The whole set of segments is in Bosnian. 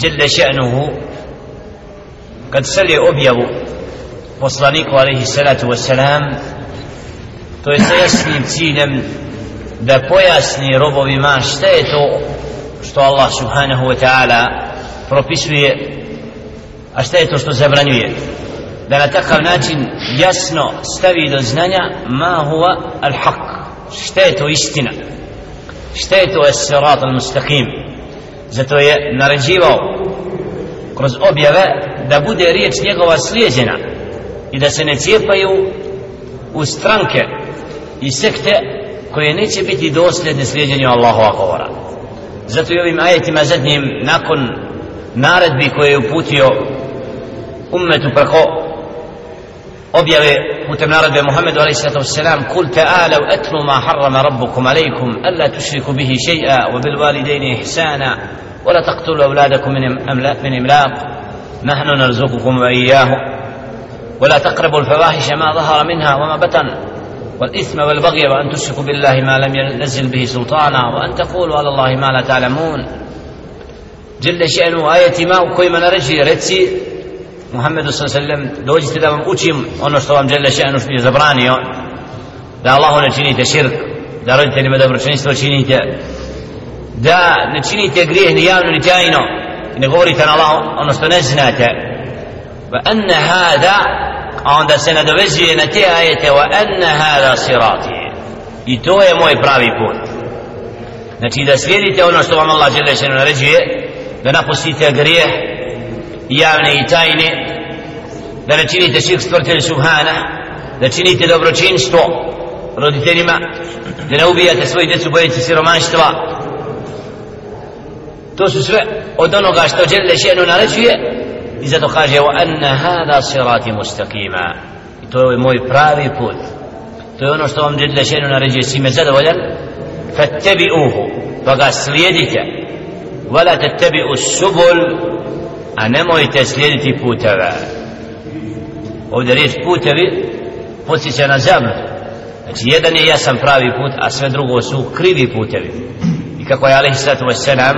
Jelle še'nuhu kad šalje objavu poslaniku alaihi salatu wassalam to je sa jasnim ciljem da pojasni robovima šta je to što Allah subhanahu wa ta'ala propisuje a šta je to što zabranjuje. Da na takav način jasno stavi do znanja ma huwa al haq šta je to istina? Šta je to as-sirat al-mustaqim? Zato je naređivao kroz objave da bude riječ njegova slijeđena i da se ne cijepaju u stranke i sekte koje neće biti dosljedne slijedjenju Allahova govora. Zato i ovim ajetima zadnjim nakon naredbi koje je uputio ummetu preko objave putem naredbe Muhammedu wassalam kul ta'alav atlu ma harrama rabbukum alaikum alla tušriku bihi še'a wa bil walidayni ihsana ولا تقتلوا أولادكم من أملاق من إملاق نحن نرزقكم وإياهم ولا تقربوا الفواحش ما ظهر منها وما بطن والإثم والبغي وأن تشركوا بالله ما لم ينزل به سلطانا وأن تقولوا على الله ما لا تعلمون. جل شأنه آية ما وكوي من رجي رتسي Muhammedu sallam dođite da vam učim ono što vam žele še'nu što je zabranio da Allahu ne činite širk da roditeljima dobročinstvo činite da ne činite grijeh ni javno ni tajno i ne govorite na Allah ono što ne znate. Va anna hada a onda se nadovezuje na te ajete va anna hada sirati. I to je moj pravi put. Znači da slijedite ono što vam Allah žele še'nu naređuje da napustite grijeh javne i tajne da ne činite širk stvrtelj subhana da činite dobročinstvo roditeljima da ne ubijate svoji djecu bojeći siromaštva to su sve od onoga što žele šenu naređuje i zato kaže wa anna hada sirati mustaqima i to je moj pravi put to je ono što vam žele šenu naređuje si me zadovoljan fattabi'uhu pa ga slijedite wala tattabi'u subul a nemojte slijediti puteve. Ovdje riječ putevi posjeća na zemlju. Znači jedan je jasan pravi put a sve drugo su krivi putevi. I kako je Alihi sallatu Veselam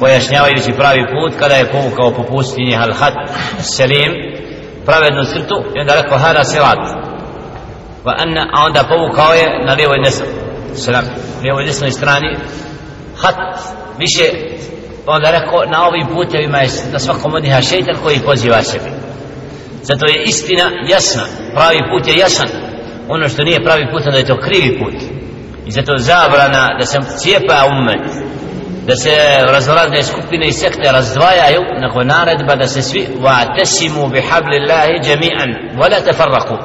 pojašnjavajući pravi put kada je povukao po pustinji al-had selim pravednu crtu i onda rekao hada sirat. Va anna, a onda povukao je na lijevoj desnoj selam, lijevoj desnoj strani hat više Pa onda rekao na ovim putevima je na svakom od šeitan koji poziva sebe. Zato je istina jasna pravi put je jasan. Ono što nije pravi put onda je to krivi put. I zato zabrana da se cijepa umet da se raznorazne skupine i sekte razdvajaju nakon naredba da se svi wa'tasimu bihablillahi jami'an wala tafarraqu.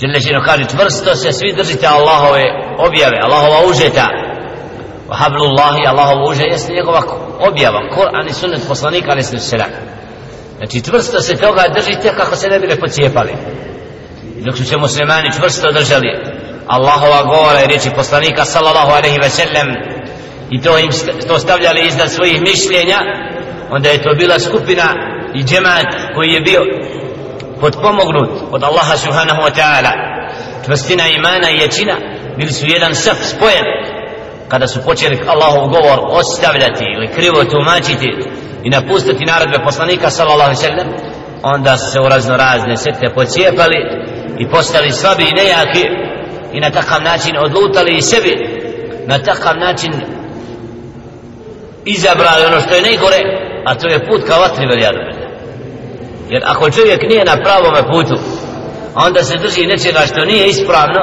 Jelle kaže čvrsto se svi držite Allahove objave Allahova užeta wa hablullahi Allahovo uže jeste njegova objava Kur'an i sunnet poslanika ali sallallahu alejhi znači čvrsto se toga držite kako se ne bile pocijepali. Dok su se muslimani čvrsto držali Allahova govora i riječi poslanika sallallahu alaihi ve sellem i to im to stavljali iznad svojih mišljenja onda je to bila skupina i džemat koji je bio podpomognut od Allaha subhanahu wa ta'ala. Čvrstina imana i jačina bili su jedan saf spojen kada su počeli Allahov govor ostavljati ili krivo tumačiti i napustiti naredbe poslanika sallallahu sallam onda su se u razno razne sekte pocijepali i postali slabi i nejaki i na takav način odlutali i sebi na takav način izabrali ono što je najgore a to je put ka vatri veljadu jer ako čovjek nije na pravome putu onda se drži nečega što nije ispravno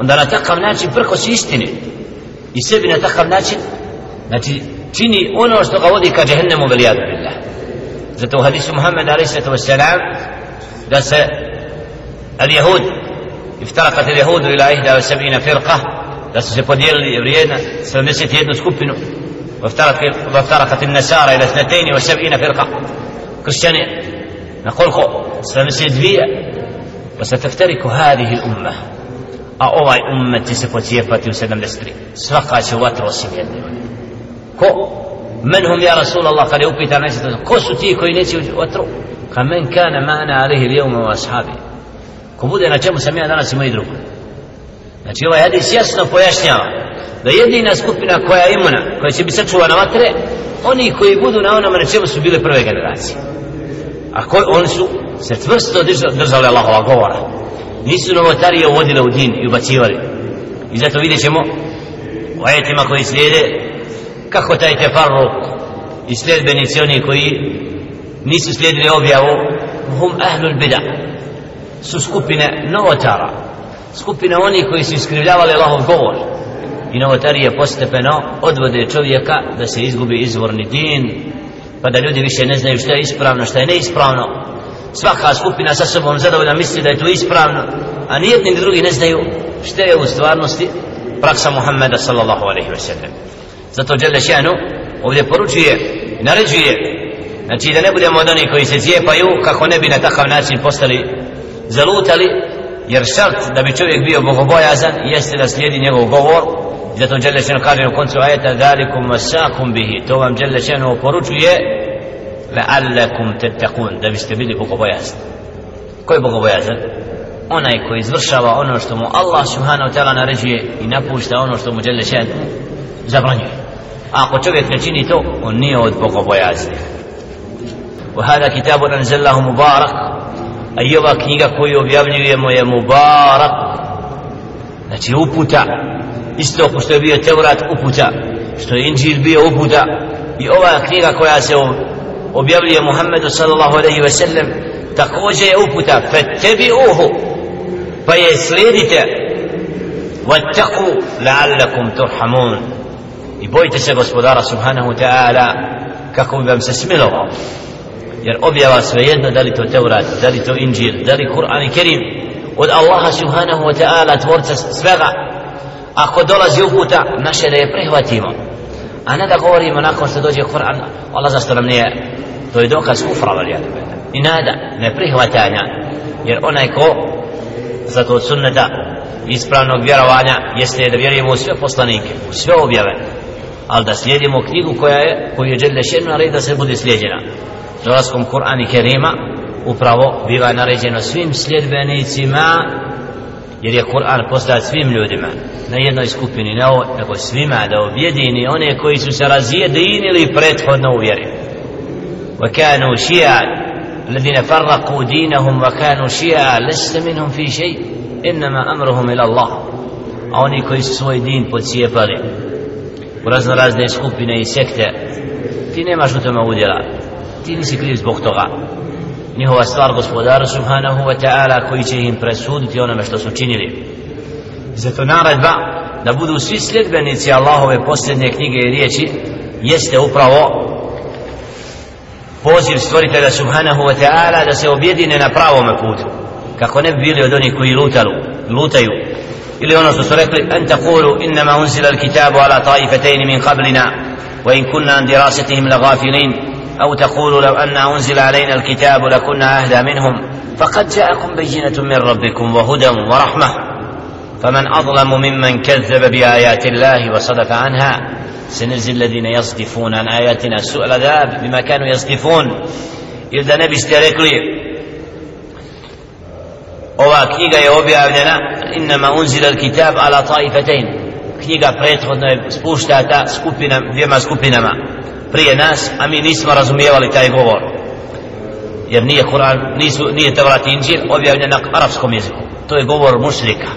onda na takav način prko istini. I sebi na takav način znači čini ono što ga vodi ka džehennemu velijadu billah zato u hadisu Muhammed a.s. da se al-jahud iftarakat al-jahudu ila ihda wa sabina firqa da su se podijelili vrijedna 71 skupinu وافترقت النسارى إلى 72 فرقه كريستياني نقول 72 وستفترق هذه الامه a ovaj ummet će se pocijepati u 73 svaka će vatru osim jedne. Ko? Men hum ja Rasulallah kada je upita neće ko su ti koji neće u vatru? Ka men kana mana alihi lijevma u ashabi. Ko bude na čemu sam ja danas i moji drugi. Znači ovaj hadis jasno pojašnjava da jedina skupina koja je imuna koja će biti sačuvana vatre oni koji budu na onome na čemu su bile prve generacije. A koji, oni su se tvrsto držali Allahova govora nisu novotarije uvodile u din i ubacivali. I zato vidjet ćemo u ajetima koji slijede kako taj tefarruk i sljedbenici oni koji nisu slijedili objavu hum ahlul bida su skupine novotara. Skupine oni koji su iskrivljavali Allahov govor. I novotarije postepeno odvode čovjeka da se izgubi izvorni din pa da ljudi više ne znaju šta je ispravno što je neispravno svaka skupina sa sobom zadovoljna misli da je to ispravno a nijedni ni drugi ne znaju što je u stvarnosti praksa Muhammeda sallallahu alaihi wa sallam. Zato Đele Šanu ovdje poručuje i naređuje znači da ne budemo od onih koji se cijepaju kako ne bi na takav način postali zalutali jer šart da bi čovjek bio bogobojazan jeste da slijedi njegov govor. I zato Đele Šanu kaže u koncu ajeta dalikum vasakum bihi. To vam Đele Šanu poručuje la'allakum tettakun da biste bili bogobojazni ko je bogobojazan? onaj koji izvršava ono što mu Allah subhanahu wa ta'ala naređuje i napušta ono što mu Đele Šanu zabranjuje a ako čovjek ne čini to on nije od bogobojazni وهذا كتاب أنزله مبارك أيها knjiga koju objavljujemo je mubarak znači uputa isto kao što je bio Teurat uputa što je Inđil bio uputa i ova knjiga koja se objavljuje Muhammedu sallallahu alaihi ve sellem također je uputa tebi uhu pa je slijedite vattaku la'allakum turhamun i bojite se gospodara subhanahu ta'ala kako bi vam se smilovao. Jer objava svejedno da li to Teurat, da li to Inđir, da li Kur'an i Kerim od Allaha subhanahu wa ta'ala tvorca svega. Ako dolazi uputa naše da je prihvatimo. A ne da govorimo nakon što dođe Kur'an Allah zašto nam nije to je dokaz kufra valijadu i nada ne prihvatanja jer onaj ko zato od sunneta ispravnog vjerovanja jeste da vjerujemo u sve poslanike u sve objave. Ali da slijedimo knjigu koja je koju je Đele Šenu naredio da se bude slijedjena dolaskom Kur'an i Kerima upravo biva naređeno svim sljedbenicima jer je Kur'an postat svim ljudima. Na jednoj skupini ne ovo, nego svima da objedini one koji su se razjedinili prethodno u vjeri. وكانوا شيعا الذين فرقوا دينهم وكانوا شيعا لست منهم في شيء إنما أمرهم إلى الله a oni koji su svoj din pocijepali u razno razne skupine i sekte ti nemaš u tome udjela ti nisi kriv zbog toga njihova stvar gospodara subhanahu wa ta'ala koji će im presuditi onome što su činili zato naredba da budu svi sljedbenici Allahove posljednje knjige i riječi jeste upravo poziv stvoritelja subhanahu wa ta'ala da se objedine na pravom putu kako ne bi bili od onih koji lutalu, lutaju ili ono što su rekli an taqulu innama unzila alkitabu ala taifatayn min qablina wa in kunna an dirasatihim laghafilin أو تقولوا لو أن أنزل علينا الكتاب لكنا أهدى منهم فقد جاءكم بينة من ربكم وهدى ورحمة فمن أظلم ممن كذب بآيات الله وصدف عنها سنزل الذين يصدفون عن آياتنا سوء العذاب بما كانوا يصدفون إذا نبي استركلي ova knjiga je objavljena innama unzila alkitab ala taifatain knjiga prethodno je spuštata skupina, dvijema skupinama prije nas a mi nismo razumijevali taj govor jer nije Kur'an nisu, nije Tevrat Inđil objavljen na arapskom jeziku to je govor mušrika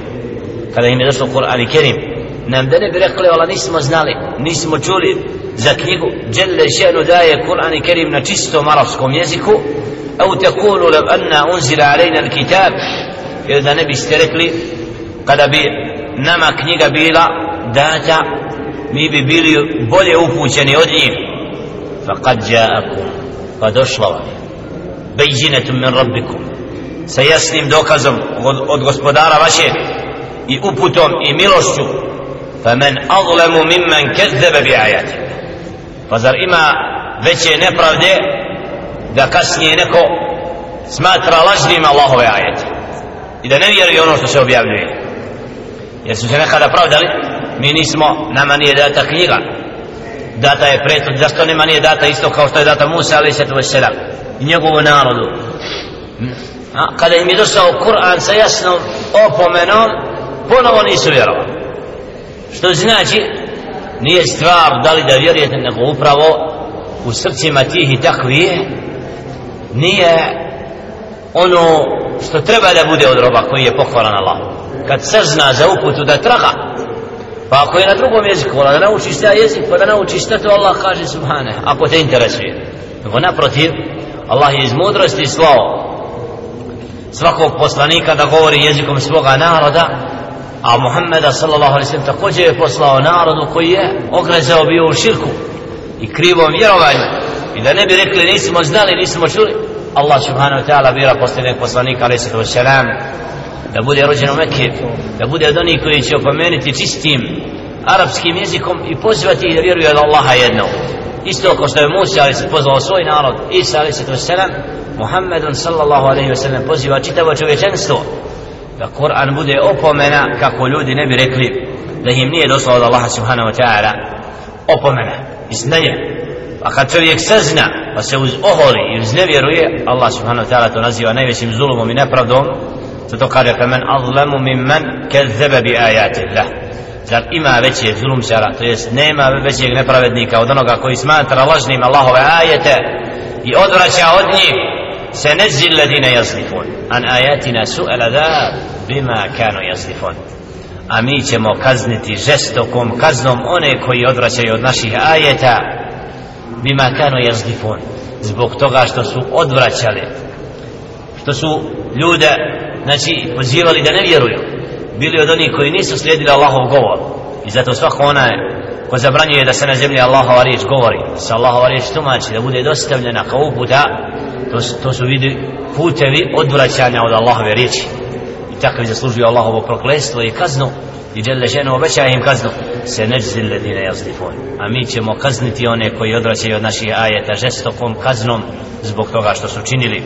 kada im je došlo Kur'an i Kerim nam da ne bi rekli ala nismo znali nismo čuli za knjigu. Đelle šenu daje Kur'an i Kerim na čistom arapskom jeziku. Au tekulu lev anna unzila alejna al kitab ili da ne biste rekli kada bi nama knjiga bila data mi bi bili bolje upućeni od njih. Faqad ja'akum pa došla vam bejzinetum min rabbikum. Sa jasnim dokazom od, od gospodara vaše i uputom i milošću faman azlamu mimman kazzaba bi فزر إما veće nepravde da kasnije neko smatra lažnim Allahove ajete i da ne vjeruje ono što se objavljuje? Jer su se nekada pravdali mi nismo, nama nije data knjiga. Data je pretod, zašto nema nije data isto kao što je data Musa ali se to selam i njegovu narodu? Hm? A, kada im je došao Kur'an sa jasnom opomenom ponovo nisu vjerovali što znači nije stvar da li da vjerujete nego upravo u srcima tih i takvije nije ono što treba da bude od roba koji je pohvalan Allah. Kad sazna za uputu da traga pa ako je na drugom jeziku da naučiš taj jezik pa da naučiš šta to Allah kaže subhane ako te interesuje. Nego naprotiv Allah je iz mudrosti slao svakog poslanika da govori jezikom svoga naroda a Muhammeda sallallahu alaihi sallam također je poslao narodu koji je ogrezao bio u širku i krivom vjerovanju. I da ne bi rekli nismo znali, nismo čuli Allah subhanahu wa ta'ala bira posljednog poslanika alaihi sallam da bude rođen u Mekke da bude od onih koji će opomenuti čistim arapskim jezikom i pozvati da vjeruje da Allaha jedno isto kao što je Musa ali se pozvao svoj narod Isa ali se to selam Muhammedun sallallahu alaihi wa sallam poziva čitavo čovječenstvo da Kur'an bude opomena kako ljudi ne bi rekli da im nije došlo od Allaha subhanahu wa ta'ala opomena i znanje a kad čovjek sazna pa se uz oholi i uz nevjeruje Allah subhanahu wa ta'ala to naziva najvećim zulumom i nepravdom. Zato kaže femen azlemu mimmen kezebe bi ajati Allah zar ima veće zulumčara to jest nema većeg nepravednika od onoga koji smatra lažnim Allahove ajete i odvraća od njih? سنجزي الذين ledine عن an سوء العذاب بما bima kanu a mi ćemo kazniti žestokom kaznom one koji odvraćaju od naših ajeta bima kanu jazdifun zbog toga što su odvraćali što su ljude znači pozivali da ne vjeruju. Bili od onih koji nisu slijedili Allahov govor. I zato svako onaj ko zabranjuje da se na zemlji Allahova riječ govori sa Allahova riječ tumači da bude dostavljena kao uputa to, to su vidi putevi odvraćanja od Allahove riječi. I tako zaslužuju Allahovo proklestvo i kaznu. I djelje ženu obećaje im kaznu. Se neđzi ledine jazdifun a mi ćemo kazniti one koji odvraćaju od naših ajeta žestokom kaznom zbog toga što su činili.